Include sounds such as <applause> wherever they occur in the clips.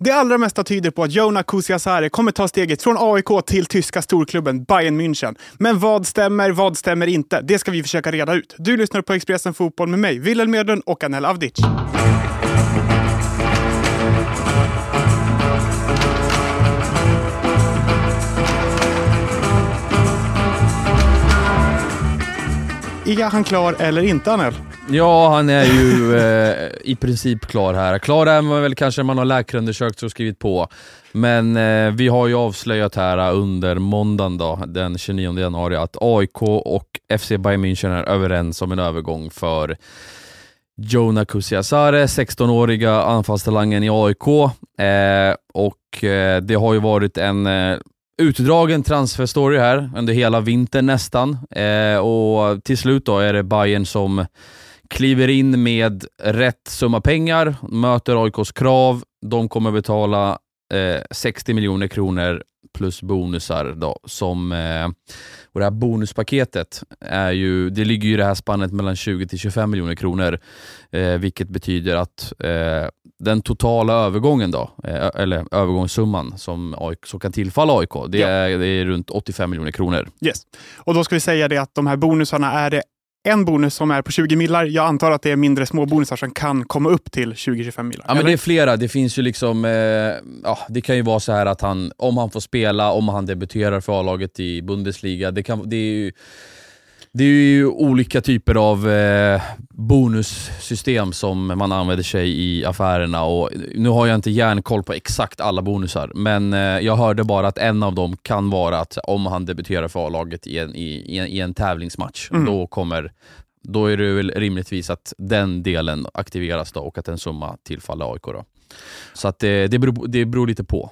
Det allra mesta tyder på att Jona Kusiasare kommer ta steget från AIK till tyska storklubben Bayern München. Men vad stämmer, vad stämmer inte? Det ska vi försöka reda ut. Du lyssnar på Expressen Fotboll med mig, Wilhelm Edlund och Anel Avdic. Är han klar eller inte, Anel? Ja, han är ju <laughs> eh, i princip klar här. Klar är man väl kanske man har läkarundersökt och skrivit på. Men eh, vi har ju avslöjat här under måndagen då, den 29 januari att AIK och FC Bayern München är överens om en övergång för Jona Kusiasare, 16-åriga anfallstalangen i AIK. Eh, och eh, det har ju varit en eh, utdragen transferstory här under hela vintern nästan. Eh, och till slut då är det Bayern som kliver in med rätt summa pengar, möter AIKs krav. De kommer betala eh, 60 miljoner kronor plus bonusar. Då, som, eh, och det här bonuspaketet är ju, det ligger ju i det här spannet mellan 20 till 25 miljoner kronor, eh, vilket betyder att eh, den totala övergången, då, eller övergångssumman som, AIK, som kan tillfalla AIK, det, ja. är, det är runt 85 miljoner kronor. Yes. Och då ska vi säga det att de här bonusarna är det en bonus som är på 20 millar. Jag antar att det är mindre små bonusar som kan komma upp till 20-25 millar. Ja, men det är flera. Det finns ju liksom, eh, ja, det kan ju vara så här att han, om han får spela, om han debuterar för A-laget i Bundesliga, det, kan, det är ju det är ju olika typer av eh, bonussystem som man använder sig i affärerna och nu har jag inte järnkoll på exakt alla bonusar, men eh, jag hörde bara att en av dem kan vara att om han debuterar för A-laget i en, i, i, en, tävlingsmatch, mm. då kommer då är det väl rimligtvis att den delen aktiveras då och att en summa tillfaller AIK. Då. Så att det, det, beror, det beror lite på.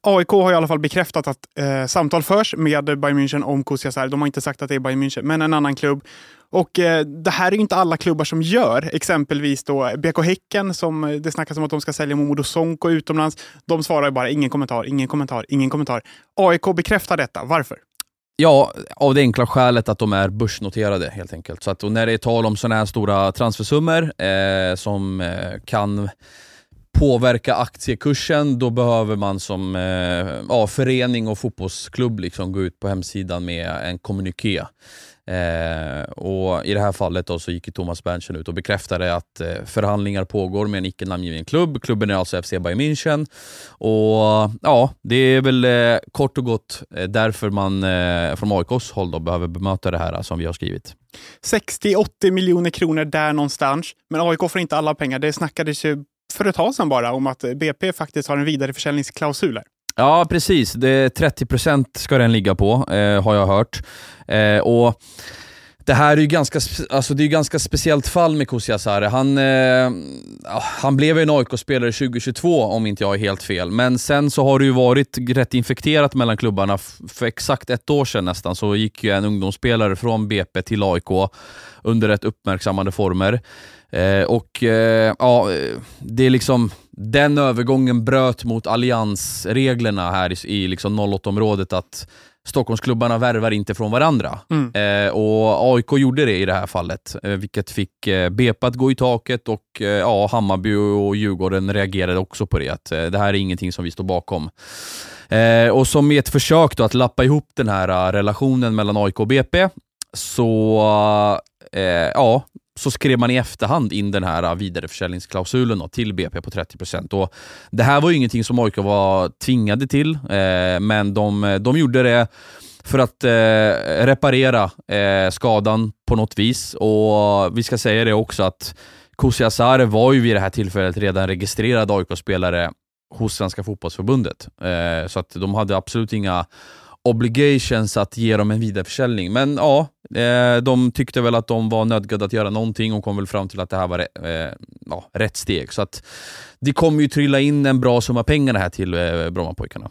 AIK har i alla fall bekräftat att eh, samtal förs med Bayern München om Kusiasar. De har inte sagt att det är Bayern München, men en annan klubb. Och eh, det här är inte alla klubbar som gör. Exempelvis då BK Häcken, som eh, det snackas om att de ska sälja Momodo Sonko utomlands. De svarar bara ingen kommentar, ingen kommentar, ingen kommentar. AIK bekräftar detta. Varför? Ja, av det enkla skälet att de är börsnoterade helt enkelt. Så att, när det är tal om sådana här stora transfersummor eh, som eh, kan påverka aktiekursen, då behöver man som eh, ja, förening och fotbollsklubb liksom gå ut på hemsidan med en kommuniké. Eh, och I det här fallet då så gick Thomas Berntsen ut och bekräftade att eh, förhandlingar pågår med en icke namngiven klubb. Klubben är alltså FC Bayern München. Och ja, Det är väl eh, kort och gott eh, därför man eh, från AIKs håll då behöver bemöta det här som vi har skrivit. 60-80 miljoner kronor där någonstans. Men AIK får inte alla pengar. Det snackades ju för ett tag sedan bara om att BP faktiskt har en vidareförsäljningsklausul. Ja, precis. Det 30 procent ska den ligga på, eh, har jag hört. Eh, och det här är ju ganska, alltså det är ganska speciellt fall med Kusiasare. Han, eh, han blev en AIK-spelare 2022 om inte jag är helt fel, men sen så har det ju varit rätt infekterat mellan klubbarna. För exakt ett år sedan nästan så gick ju en ungdomsspelare från BP till AIK under rätt uppmärksammade former. Eh, och eh, ja, det är liksom den övergången bröt mot alliansreglerna här i, i liksom 08-området att Stockholmsklubbarna värvar inte från varandra. Mm. Eh, och AIK gjorde det i det här fallet, eh, vilket fick eh, BP att gå i taket och eh, ja, Hammarby och Djurgården reagerade också på det, att eh, det här är ingenting som vi står bakom. Eh, och som i ett försök då att lappa ihop den här relationen mellan AIK och BP, så ja, så skrev man i efterhand in den här äh, vidareförsäljningsklausulen då, till BP på 30%. Och det här var ju ingenting som AIK var tvingade till, eh, men de, de gjorde det för att eh, reparera eh, skadan på något vis. Och Vi ska säga det också att Kusiasare var ju vid det här tillfället redan registrerad AIK-spelare hos Svenska fotbollsförbundet. Eh, så att de hade absolut inga obligations att ge dem en vidareförsäljning. Men ja, eh, de tyckte väl att de var nödgade att göra någonting och kom väl fram till att det här var eh, ja, rätt steg. Så att det kommer ju trilla in en bra summa pengar här till eh, Brommapojkarna.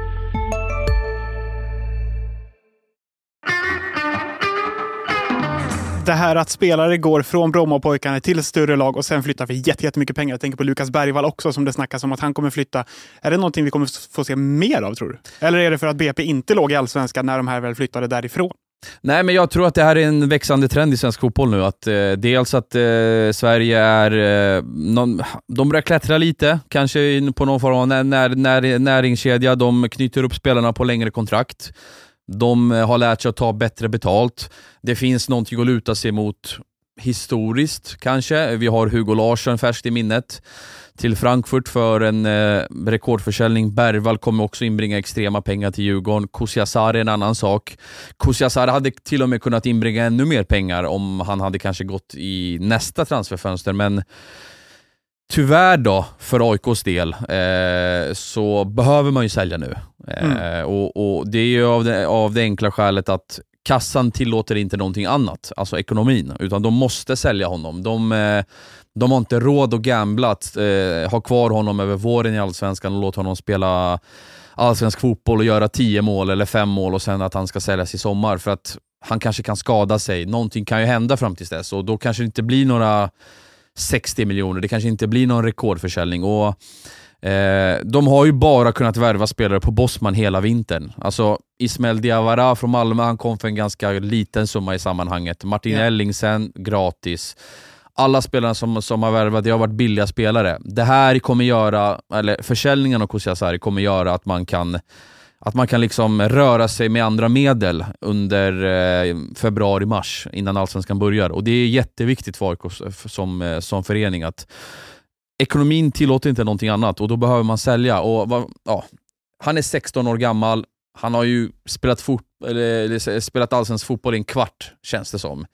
Det här att spelare går från Brommapojkarna till ett större lag och sen flyttar för jättemycket pengar. Jag tänker på Lukas Bergvall också som det snackas om att han kommer flytta. Är det någonting vi kommer få se mer av tror du? Eller är det för att BP inte låg i allsvenskan när de här väl flyttade därifrån? Nej, men jag tror att det här är en växande trend i svensk fotboll nu. Att, eh, dels att eh, Sverige är... Eh, någon, de börjar klättra lite, kanske på någon form av när, när, när, näringskedja. De knyter upp spelarna på längre kontrakt. De eh, har lärt sig att ta bättre betalt. Det finns någonting att luta sig mot historiskt kanske. Vi har Hugo Larsson färskt i minnet till Frankfurt för en eh, rekordförsäljning. Bergvall kommer också inbringa extrema pengar till Djurgården. Kusiasar är en annan sak. Kusiasar hade till och med kunnat inbringa ännu mer pengar om han hade kanske gått i nästa transferfönster, men Tyvärr då, för AIKs del, eh, så behöver man ju sälja nu. Eh, mm. och, och, Det är ju av det, av det enkla skälet att kassan tillåter inte någonting annat, alltså ekonomin, utan de måste sälja honom. De, eh, de har inte råd att gambla, att eh, ha kvar honom över våren i Allsvenskan och låta honom spela allsvensk fotboll och göra 10 mål eller 5 mål och sen att han ska säljas i sommar för att han kanske kan skada sig. Någonting kan ju hända fram tills dess och då kanske det inte blir några 60 miljoner, det kanske inte blir någon rekordförsäljning. Och, eh, de har ju bara kunnat värva spelare på Bosman hela vintern. Alltså Ismael Diawara från Malmö, han kom för en ganska liten summa i sammanhanget. Martin yeah. Ellingsen, gratis alla spelarna som, som har värvat, det har varit billiga spelare. Det här kommer göra, eller försäljningen av Kusiasari kommer göra att man kan att man kan liksom röra sig med andra medel under eh, februari-mars innan allsvenskan börjar. Och Det är jätteviktigt för AIK som, eh, som förening att ekonomin tillåter inte någonting annat och då behöver man sälja. Och, ja, han är 16 år gammal, han har ju spelat, fot eller, eller, spelat allsvensk fotboll i en kvart, känns det som.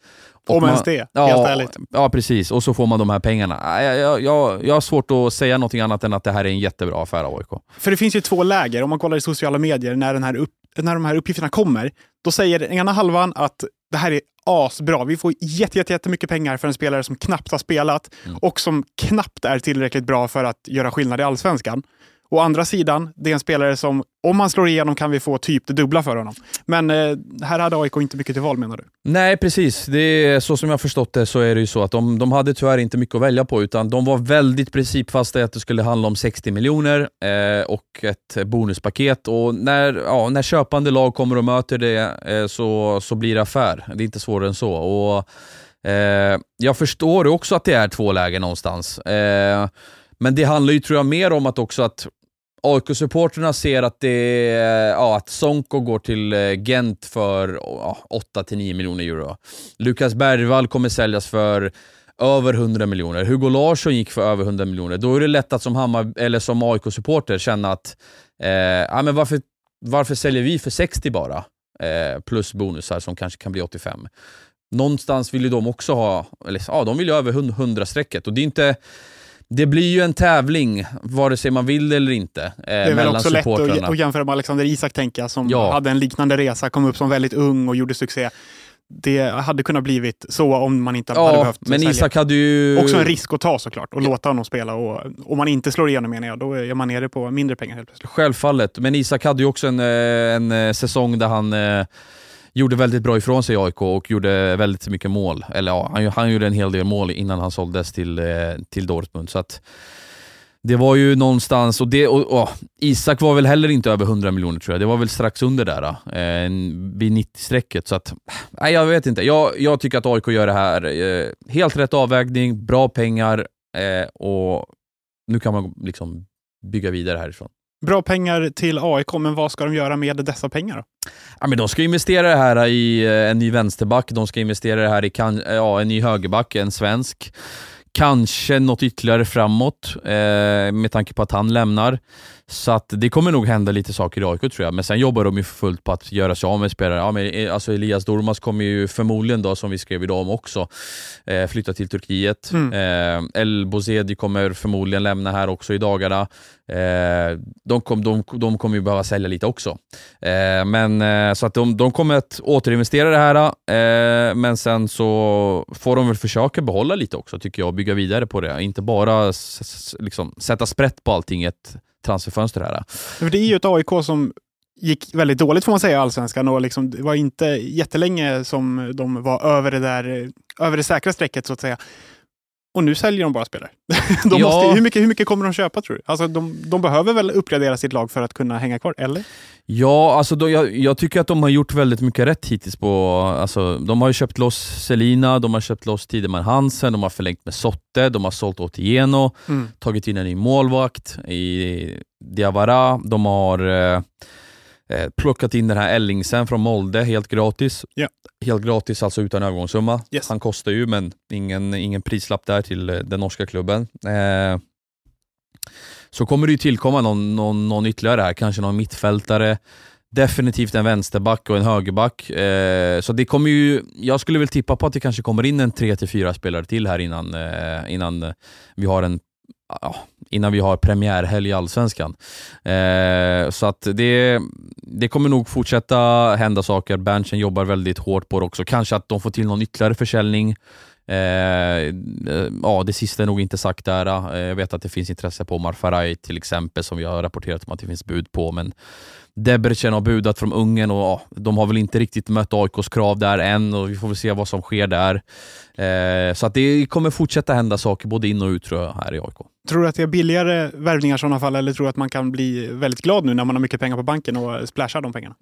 Om ens det, ja, helt ärligt. Ja, precis. Och så får man de här pengarna. Jag, jag, jag, jag har svårt att säga något annat än att det här är en jättebra affär av AIK. För det finns ju två läger. Om man kollar i sociala medier, när, den här upp, när de här uppgifterna kommer, då säger den ena halvan att det här är asbra. Vi får jätte, jätte, jättemycket pengar för en spelare som knappt har spelat mm. och som knappt är tillräckligt bra för att göra skillnad i allsvenskan. Å andra sidan, det är en spelare som, om han slår igenom kan vi få typ det dubbla för honom. Men eh, här hade AIK inte mycket till val menar du? Nej, precis. Det är, så som jag förstått det så är det ju så att de, de hade tyvärr inte mycket att välja på, utan de var väldigt principfasta i att det skulle handla om 60 miljoner eh, och ett bonuspaket. Och när, ja, när köpande lag kommer och möter det eh, så, så blir det affär. Det är inte svårare än så. Och, eh, jag förstår också att det är två lägen någonstans. Eh, men det handlar ju tror jag mer om att också att AIK-supporterna ser att, det, ja, att Sonko går till eh, Gent för ja, 8-9 miljoner euro. Lukas Bergvall kommer säljas för över 100 miljoner. Hugo Larsson gick för över 100 miljoner. Då är det lätt att som, Hammar, som AIK-supporter känna att eh, ja, men varför, varför säljer vi för 60 bara? Eh, plus bonusar som kanske kan bli 85. Någonstans vill ju de också ha, eller ja, de vill ju över 100-strecket och det är inte det blir ju en tävling, vare sig man vill eller inte. Eh, det är väl också lätt att, att jämföra med Alexander Isak, tänker jag, som ja. hade en liknande resa, kom upp som väldigt ung och gjorde succé. Det hade kunnat blivit så om man inte ja, hade behövt men sälja. Isak hade ju... Också en risk att ta såklart, och ja. låta honom spela. Och om man inte slår igenom menar jag, då är man nere på mindre pengar helt plötsligt. Självfallet, men Isak hade ju också en, eh, en eh, säsong där han gjorde väldigt bra ifrån sig i AIK och gjorde väldigt mycket mål. Eller ja, han, han gjorde en hel del mål innan han såldes till, eh, till Dortmund. Så att, det var ju någonstans, och, det, och, och, Isak var väl heller inte över 100 miljoner tror jag. Det var väl strax under där, eh, vid 90-strecket. Så att, nej, jag vet inte. Jag, jag tycker att AIK gör det här. Eh, helt rätt avvägning, bra pengar eh, och nu kan man liksom bygga vidare härifrån. Bra pengar till AIK, men vad ska de göra med dessa pengar? Då? Ja, men de ska investera det här i eh, en ny vänsterback, de ska investera det här i kan, eh, ja, en ny högerback, en svensk. Kanske något ytterligare framåt eh, med tanke på att han lämnar. Så att det kommer nog hända lite saker i AIK tror jag, men sen jobbar de ju fullt på att göra sig av med spelare. Ja, men, eh, alltså Elias Dormas kommer ju förmodligen, då, som vi skrev idag om också, eh, flytta till Turkiet. Mm. Eh, El Bozedi kommer förmodligen lämna här också i dagarna. Eh, de, kom, de, de kommer ju behöva sälja lite också. Eh, men, eh, så att de, de kommer att återinvestera det här, men sen så får de väl försöka behålla lite också, tycker jag, och bygga vidare på det. Inte bara liksom, sätta sprätt på allting ett transferfönster här. För det är ju ett AIK som gick väldigt dåligt får man säga i Allsvenskan och liksom, det var inte jättelänge som de var över det, där, över det säkra strecket så att säga. Och nu säljer de bara spelare. <laughs> de Ja. måste, hur, mycket, hur mycket kommer de köpa tror du? Alltså, de, de behöver väl uppgradera sitt lag för att kunna hänga kvar, eller? Ja, alltså då, jag, jag tycker att de har gjort väldigt mycket rätt hittills. på, alltså, De har ju köpt loss Selina, de har köpt loss Tideman Hansen, de har förlängt med Sotte, de har sålt Otieno, Mm. tagit in en ny målvakt i Diawara, de har eh, eh, plockat in den här Ellingsen från Molde helt gratis. Ja. Helt gratis, alltså utan övergångssumma. Yes. Han kostar ju, men ingen, ingen prislapp där till eh, den norska klubben. Eh, så kommer det ju tillkomma någon, någon, någon ytterligare här, kanske någon mittfältare, definitivt en vänsterback och en högerback. Eh, så det kommer ju, jag skulle väl tippa på att det kanske kommer in en 3-4 spelare till här innan, eh, innan vi har en ja, innan vi har premiärhelg i Allsvenskan. Eh, så att det, det kommer nog fortsätta hända saker. Berntsen jobbar väldigt hårt på det också. Kanske att de får till någon ytterligare försäljning. Eh, eh, ja, det sista är nog inte sagt där. Eh, jag vet att det finns intresse på Omar Faraj till exempel, som vi har rapporterat om att det finns bud på. Men Debrecen har budat från Ungern och ja, de har väl inte riktigt mött AIKs krav där än och vi får väl se vad som sker där. Eh, så att det kommer fortsätta hända saker både in och ut tror jag här i AIK. Tror du att det är billigare värvningar i sådana fall eller tror du att man kan bli väldigt glad nu när man har mycket pengar på banken och splashar de pengarna?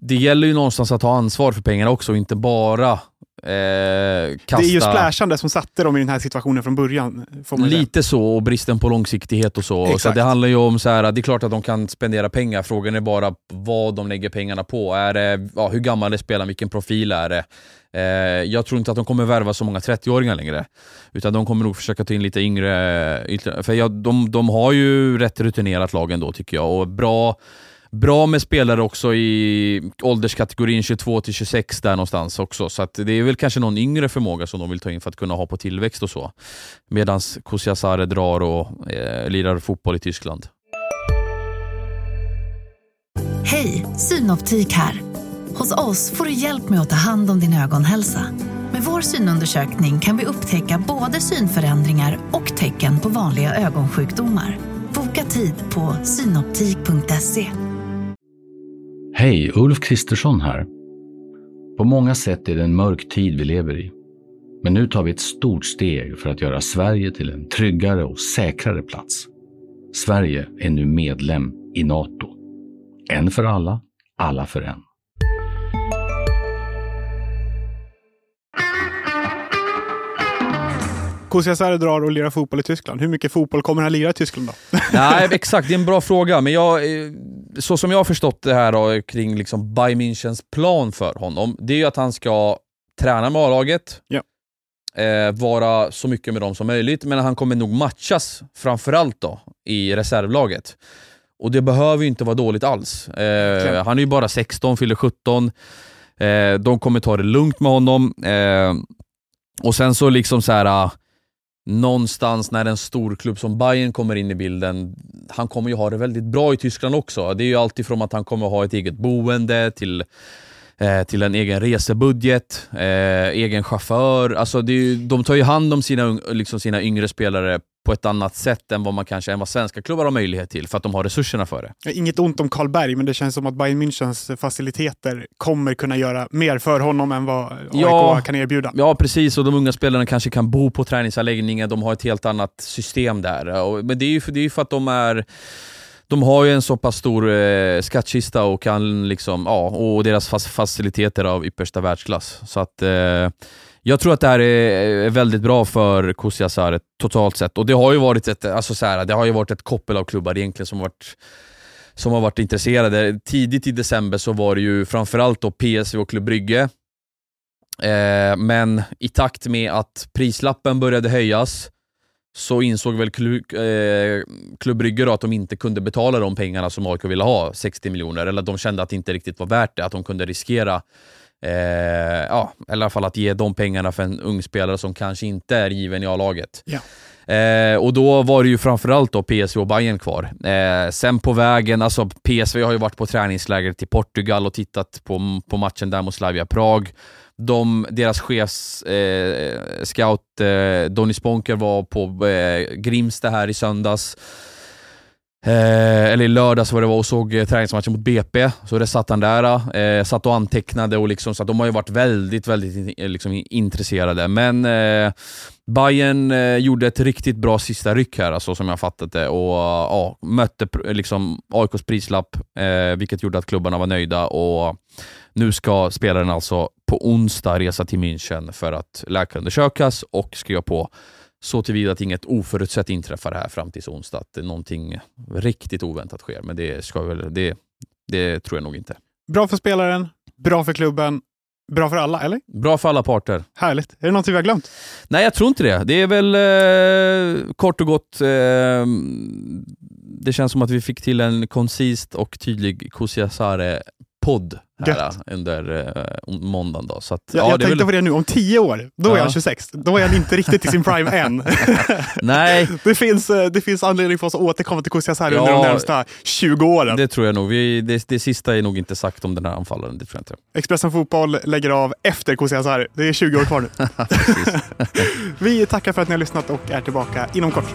Det gäller ju någonstans att ta ansvar för pengarna också och inte bara eh, kasta... Det är ju splashande som satte dem i den här situationen från början. Lite så, och bristen på långsiktighet och så. så det handlar ju om så här, det är klart att de kan spendera pengar, frågan är bara vad de lägger pengarna på. Är det, ja, hur gammal är spelaren, vilken profil är det? Eh, jag tror inte att de kommer värva så många 30-åringar längre. Utan de kommer nog försöka ta in lite yngre, för jag, de, de har ju rätt rutinerat lag ändå tycker jag. Och bra Bra med spelare också i ålderskategorin 22 till 26 där någonstans också. Så att det är väl kanske någon yngre förmåga som de vill ta in för att kunna ha på tillväxt och så. Medan Kusiasare drar och eh, lirar fotboll i Tyskland. Hej, Synoptik här. Hos oss får du hjälp med att ta hand om din ögonhälsa. Med vår synundersökning kan vi upptäcka både synförändringar och tecken på vanliga ögonsjukdomar. Boka tid på synoptik.se. Hej, Ulf Kristersson här. På många sätt är det en mörk tid vi lever i. Men nu tar vi ett stort steg för att göra Sverige till en tryggare och säkrare plats. Sverige är nu medlem i NATO. En för alla, alla för en. Kusiasare drar och lirar fotboll i Tyskland. Hur mycket fotboll kommer han lira i Tyskland då? Nej, exakt. Det är en bra fråga. Men jag, eh, så som jag har förstått det här då, kring liksom Bayern Münchens plan för honom, det är ju att han ska träna med A-laget, Ja. eh, vara så mycket med dem som möjligt, men han kommer nog matchas framförallt då i reservlaget. Och det behöver ju inte vara dåligt alls. Eh, han är ju bara 16, fyller 17. Eh, de kommer ta det lugnt med honom. Eh, och sen så liksom så här ah, någonstans när en stor klubb som Bayern kommer in i bilden, han kommer ju ha det väldigt bra i Tyskland också. Det är ju alltifrån att han kommer ha ett eget boende till, eh, till en egen resebudget, eh, egen chaufför. Alltså det är ju, de tar ju hand om sina, liksom sina yngre spelare på ett annat sätt än vad man kanske än vad svenska klubbar har möjlighet till, för att de har resurserna för det. Inget ont om Karlberg, men det känns som att Bayern Münchens faciliteter kommer kunna göra mer för honom än vad AIK Ja. kan erbjuda. Ja, precis. Och de unga spelarna kanske kan bo på träningsanläggningar. De har ett helt annat system där. Men det är ju för, det är för att de är de har ju en så pass stor eh, skattkista och kan liksom, ja, och deras faciliteter av yppersta världsklass. Så att eh, jag tror att det här är, väldigt bra för Kusiasare totalt sett. Och det har ju varit ett, alltså så här, det har ju varit ett koppel av klubbar egentligen som har varit som har varit intresserade. Tidigt i december så var det ju framförallt då PSV och Club Brygge Eh, men i takt med att prislappen började höjas så insåg väl Klu, eh, Club Brygge då att de inte kunde betala de pengarna som AIK ville ha, 60 miljoner, eller att de kände att det inte riktigt var värt det, att de kunde riskera eh, ja, eller i alla fall att ge de pengarna för en ung spelare som kanske inte är given i A-laget. Ja. Eh, och då var det ju framförallt då PSV och Bayern kvar. Eh, sen på vägen, alltså PSV har ju varit på träningsläger till Portugal och tittat på, på matchen där mot Slavia Prag. De, deras chefs eh, scout eh, Donny Sponker var på eh, Grimsta här i söndags. Eh, eller i lördags var det var och såg eh, träningsmatchen mot BP, så det satt han där. Eh, satt och antecknade och liksom, så att de har ju varit väldigt, väldigt eh, liksom, intresserade. Men eh, Bayern eh, gjorde ett riktigt bra sista ryck här, alltså, som jag fattat det, och ja, mötte liksom, AIKs prislapp, eh, vilket gjorde att klubbarna var nöjda. och Nu ska spelaren alltså på onsdag resa till München för att läkarundersökas och skriva på så tillvida att inget oförutsett inträffar här fram till onsdag, att någonting riktigt oväntat sker. Men det, ska väl, det, det tror jag nog inte. Bra för spelaren, bra för klubben, bra för alla, eller? Bra för alla parter. Härligt. Är det någonting vi har glömt? Nej, jag tror inte det. Det är väl eh, kort och gott, eh, det känns som att vi fick till en koncist och tydlig Kusiasare podd här Gött. under uh, måndagen. Då. Så att, ja, ja, jag tänkte väl... på det nu, om tio år, då ja. är han 26. Då är han inte riktigt i sin prime <laughs> än. Nej. <laughs> det, finns, eh, det finns anledning för oss att återkomma till Kusias här ja, under de närmsta 20 åren. Det tror jag nog. Vi, det, det sista är nog inte sagt om den här anfallaren. Det tror jag inte. Expressen Fotboll lägger av efter Kusias här. Det är 20 år kvar nu. <laughs> vi tackar för att ni har lyssnat och är tillbaka inom kort.